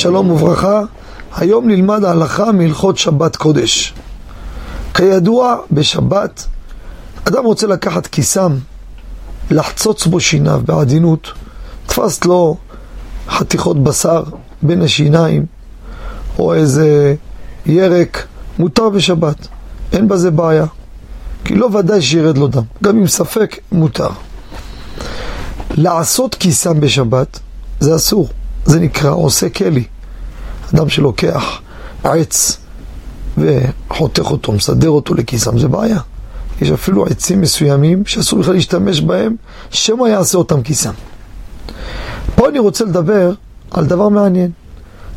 שלום וברכה, היום נלמד ההלכה מהלכות שבת קודש. כידוע, בשבת, אדם רוצה לקחת כיסם, לחצוץ בו שיניו בעדינות, תפס לו חתיכות בשר בין השיניים, או איזה ירק, מותר בשבת, אין בזה בעיה. כי לא ודאי שירד לו דם, גם אם ספק, מותר. לעשות כיסם בשבת זה אסור, זה נקרא עושה כלי. אדם שלוקח עץ וחותך אותו, מסדר אותו לכיסם, זה בעיה. יש אפילו עצים מסוימים שאסור בכלל להשתמש בהם, שמא יעשה אותם כיסם. פה אני רוצה לדבר על דבר מעניין.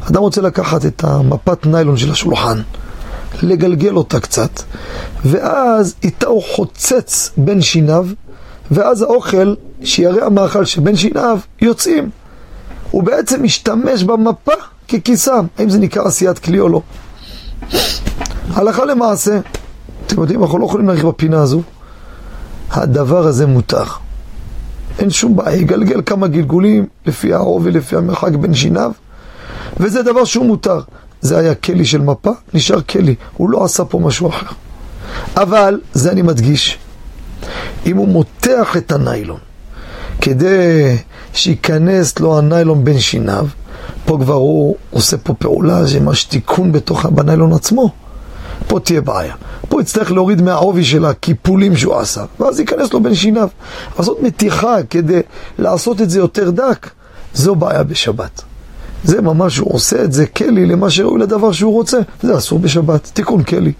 אדם רוצה לקחת את המפת ניילון של השולחן, לגלגל אותה קצת, ואז איתה הוא חוצץ בין שיניו, ואז האוכל, שירא המאכל שבין שיניו, יוצאים. הוא בעצם משתמש במפה ככיסם. האם זה נקרא עשיית כלי או לא? הלכה למעשה, אתם יודעים, אנחנו לא יכולים להרחיב בפינה הזו. הדבר הזה מותר. אין שום בעיה, יגלגל כמה גלגולים לפי העובי, לפי המרחק בין שיניו, וזה דבר שהוא מותר. זה היה כלי של מפה, נשאר כלי, הוא לא עשה פה משהו אחר. אבל, זה אני מדגיש, אם הוא מותח את הניילון כדי שייכנס לו הניילון בין שיניו, פה כבר הוא עושה פה פעולה, זה ממש תיקון בתוך, בניילון עצמו. פה תהיה בעיה. פה יצטרך להוריד מהעובי של הקיפולים שהוא עשה, ואז ייכנס לו בין שיניו. לעשות מתיחה כדי לעשות את זה יותר דק, זו בעיה בשבת. זה ממש, הוא עושה את זה כלי למה שראוי לדבר שהוא רוצה, זה אסור בשבת, תיקון כלי.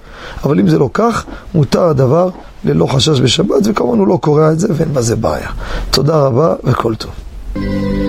אבל אם זה לא כך, מותר הדבר ללא חשש בשבת, וכמובן הוא לא קורע את זה ואין בזה בעיה. תודה רבה וכל טוב. Thank you.